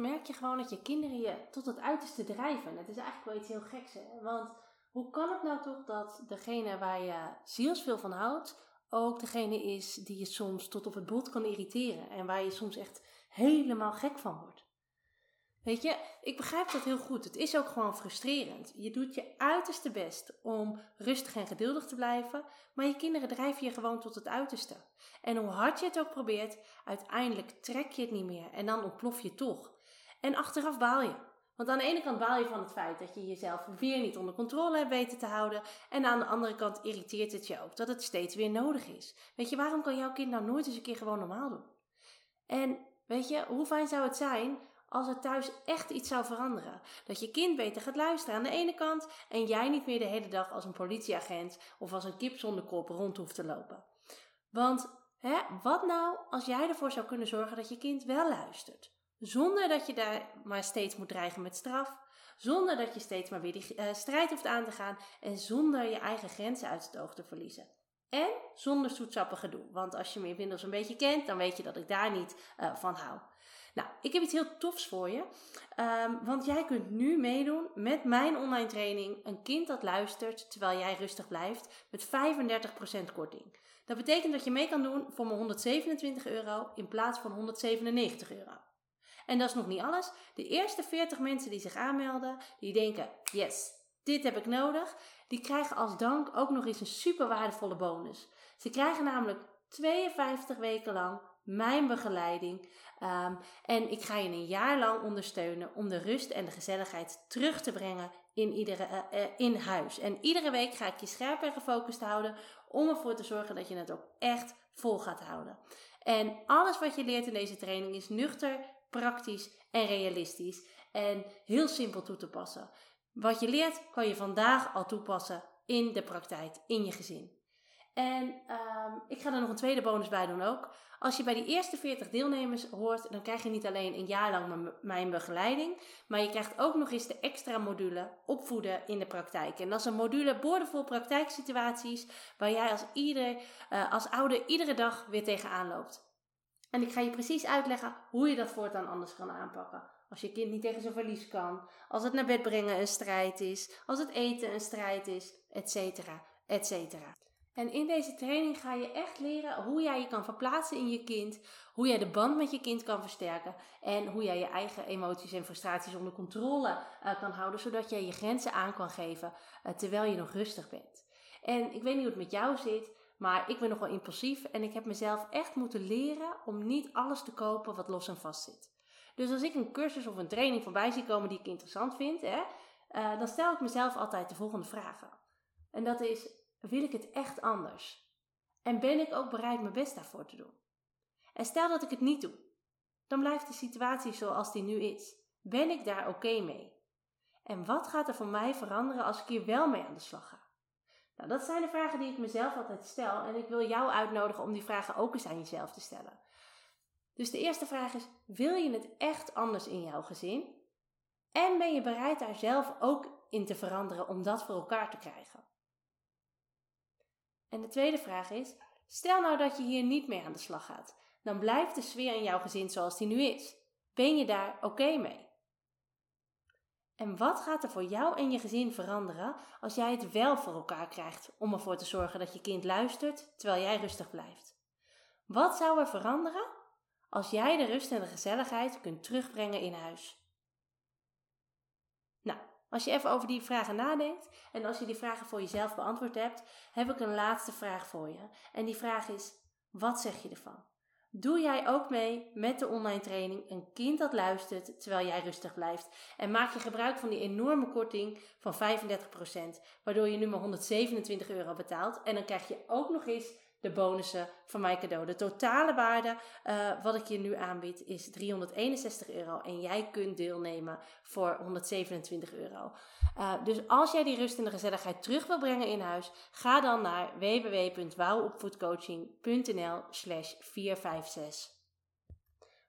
Merk je gewoon dat je kinderen je tot het uiterste drijven. Het is eigenlijk wel iets heel geks? Want hoe kan het nou toch dat degene waar je zielsveel van houdt, ook degene is die je soms tot op het bot kan irriteren en waar je soms echt helemaal gek van wordt? Weet je, ik begrijp dat heel goed. Het is ook gewoon frustrerend. Je doet je uiterste best om rustig en geduldig te blijven, maar je kinderen drijven je gewoon tot het uiterste. En hoe hard je het ook probeert, uiteindelijk trek je het niet meer en dan ontplof je toch. En achteraf baal je. Want aan de ene kant baal je van het feit dat je jezelf weer niet onder controle hebt weten te houden. En aan de andere kant irriteert het je ook dat het steeds weer nodig is. Weet je, waarom kan jouw kind nou nooit eens een keer gewoon normaal doen? En weet je, hoe fijn zou het zijn als er thuis echt iets zou veranderen. Dat je kind beter gaat luisteren aan de ene kant en jij niet meer de hele dag als een politieagent of als een kip zonder kop rond hoeft te lopen. Want hè, wat nou als jij ervoor zou kunnen zorgen dat je kind wel luistert? Zonder dat je daar maar steeds moet dreigen met straf, zonder dat je steeds maar weer die uh, strijd hoeft aan te gaan en zonder je eigen grenzen uit het oog te verliezen. En zonder zoetsappig gedoe. Want als je me inmiddels een beetje kent, dan weet je dat ik daar niet uh, van hou. Nou, ik heb iets heel tofs voor je. Um, want jij kunt nu meedoen met mijn online training Een kind dat luistert terwijl jij rustig blijft met 35% korting. Dat betekent dat je mee kan doen voor maar 127 euro in plaats van 197 euro. En dat is nog niet alles. De eerste 40 mensen die zich aanmelden, die denken: yes, dit heb ik nodig, die krijgen als dank ook nog eens een super waardevolle bonus. Ze krijgen namelijk 52 weken lang mijn begeleiding. Um, en ik ga je een jaar lang ondersteunen om de rust en de gezelligheid terug te brengen in, iedere, uh, uh, in huis. En iedere week ga ik je scherp en gefocust houden om ervoor te zorgen dat je het ook echt vol gaat houden. En alles wat je leert in deze training is nuchter, praktisch en realistisch. En heel simpel toe te passen. Wat je leert kan je vandaag al toepassen in de praktijk, in je gezin. En um, ik ga er nog een tweede bonus bij doen ook. Als je bij die eerste 40 deelnemers hoort, dan krijg je niet alleen een jaar lang mijn begeleiding, maar je krijgt ook nog eens de extra module opvoeden in de praktijk. En dat is een module boordevol praktijksituaties waar jij als, ieder, uh, als ouder iedere dag weer tegenaan loopt. En ik ga je precies uitleggen hoe je dat voortaan anders kan aanpakken. Als je kind niet tegen zijn verlies kan, als het naar bed brengen een strijd is, als het eten een strijd is, etc. etc. En in deze training ga je echt leren hoe jij je kan verplaatsen in je kind, hoe jij de band met je kind kan versterken en hoe jij je eigen emoties en frustraties onder controle uh, kan houden, zodat jij je grenzen aan kan geven uh, terwijl je nog rustig bent. En ik weet niet hoe het met jou zit, maar ik ben nogal impulsief en ik heb mezelf echt moeten leren om niet alles te kopen wat los en vast zit. Dus als ik een cursus of een training voorbij zie komen die ik interessant vind, hè, uh, dan stel ik mezelf altijd de volgende vragen. En dat is, wil ik het echt anders? En ben ik ook bereid mijn best daarvoor te doen? En stel dat ik het niet doe, dan blijft de situatie zoals die nu is. Ben ik daar oké mee? En wat gaat er voor mij veranderen als ik hier wel mee aan de slag ga? Nou, dat zijn de vragen die ik mezelf altijd stel en ik wil jou uitnodigen om die vragen ook eens aan jezelf te stellen. Dus de eerste vraag is: wil je het echt anders in jouw gezin? En ben je bereid daar zelf ook in te veranderen om dat voor elkaar te krijgen? En de tweede vraag is: stel nou dat je hier niet mee aan de slag gaat, dan blijft de sfeer in jouw gezin zoals die nu is. Ben je daar oké mee? En wat gaat er voor jou en je gezin veranderen als jij het wel voor elkaar krijgt om ervoor te zorgen dat je kind luistert terwijl jij rustig blijft? Wat zou er veranderen als jij de rust en de gezelligheid kunt terugbrengen in huis? Nou, als je even over die vragen nadenkt en als je die vragen voor jezelf beantwoord hebt, heb ik een laatste vraag voor je. En die vraag is: wat zeg je ervan? Doe jij ook mee met de online training Een kind dat luistert terwijl jij rustig blijft. En maak je gebruik van die enorme korting van 35%, waardoor je nu maar 127 euro betaalt. En dan krijg je ook nog eens de bonussen van mijn cadeau. De totale waarde uh, wat ik je nu aanbied is 361 euro. En jij kunt deelnemen voor 127 euro. Uh, dus als jij die rust en de gezelligheid terug wil brengen in huis, ga dan naar www.wouwopvoedcoaching.nl slash 456.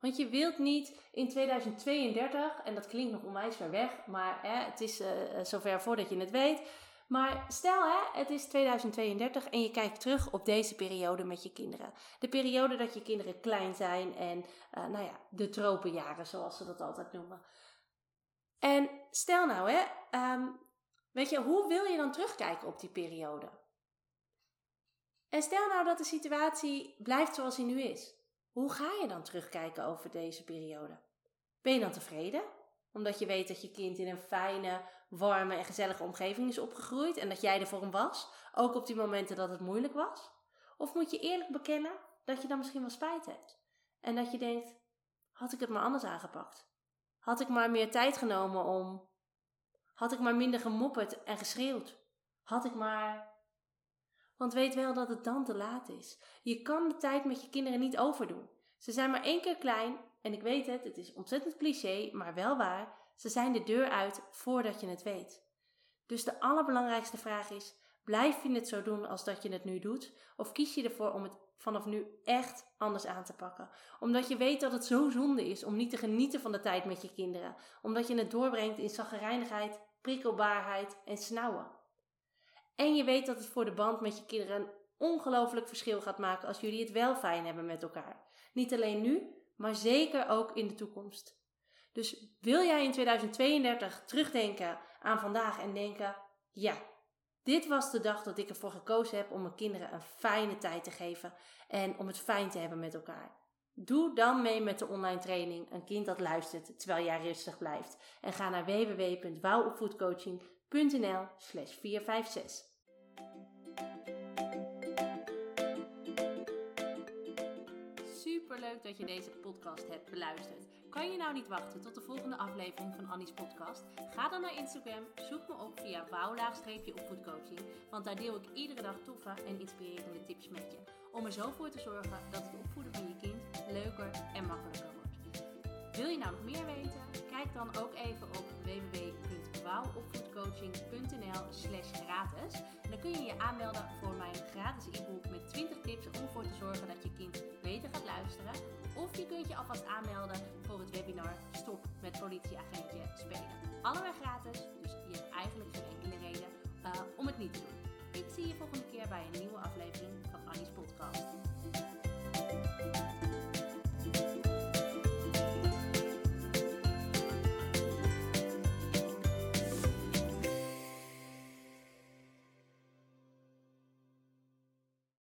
Want je wilt niet in 2032, en dat klinkt nog onwijs ver weg, maar het is uh, zover voordat je het weet maar stel hè, het is 2032 en je kijkt terug op deze periode met je kinderen. De periode dat je kinderen klein zijn en uh, nou ja, de tropenjaren zoals ze dat altijd noemen. En stel nou hè, um, weet je, hoe wil je dan terugkijken op die periode? En stel nou dat de situatie blijft zoals die nu is. Hoe ga je dan terugkijken over deze periode? Ben je dan tevreden? Omdat je weet dat je kind in een fijne, warme en gezellige omgeving is opgegroeid en dat jij er voor hem was, ook op die momenten dat het moeilijk was? Of moet je eerlijk bekennen dat je dan misschien wel spijt hebt en dat je denkt: had ik het maar anders aangepakt? Had ik maar meer tijd genomen om. Had ik maar minder gemopperd en geschreeuwd? Had ik maar. Want weet wel dat het dan te laat is. Je kan de tijd met je kinderen niet overdoen. Ze zijn maar één keer klein en ik weet het, het is ontzettend cliché, maar wel waar. Ze zijn de deur uit voordat je het weet. Dus de allerbelangrijkste vraag is: blijf je het zo doen als dat je het nu doet? Of kies je ervoor om het vanaf nu echt anders aan te pakken? Omdat je weet dat het zo zonde is om niet te genieten van de tijd met je kinderen. Omdat je het doorbrengt in zaggerijnigheid, prikkelbaarheid en snauwen. En je weet dat het voor de band met je kinderen een ongelooflijk verschil gaat maken als jullie het wel fijn hebben met elkaar. Niet alleen nu, maar zeker ook in de toekomst. Dus wil jij in 2032 terugdenken aan vandaag en denken: ja, dit was de dag dat ik ervoor gekozen heb om mijn kinderen een fijne tijd te geven en om het fijn te hebben met elkaar. Doe dan mee met de online training Een kind dat luistert terwijl jij rustig blijft en ga naar www.wouwopvoedcoaching.nl/456. Super leuk dat je deze podcast hebt beluisterd. Kan je nou niet wachten tot de volgende aflevering van Annie's podcast? Ga dan naar Instagram, zoek me op via wouw-opvoedcoaching, want daar deel ik iedere dag toffe en inspirerende tips met je. Om er zo voor te zorgen dat het opvoeden van je kind leuker en makkelijker wordt. Wil je nou nog meer weten? Kijk dan ook even op www.wouwopvoedcoaching.nl slash gratis. Dan kun je je aanmelden voor mijn gratis alvast aanmelden voor het webinar Stop met politieagentje spelen. Allemaal gratis, dus je hebt eigenlijk geen enkele reden uh, om het niet te doen. Ik zie je volgende keer bij een nieuwe aflevering van.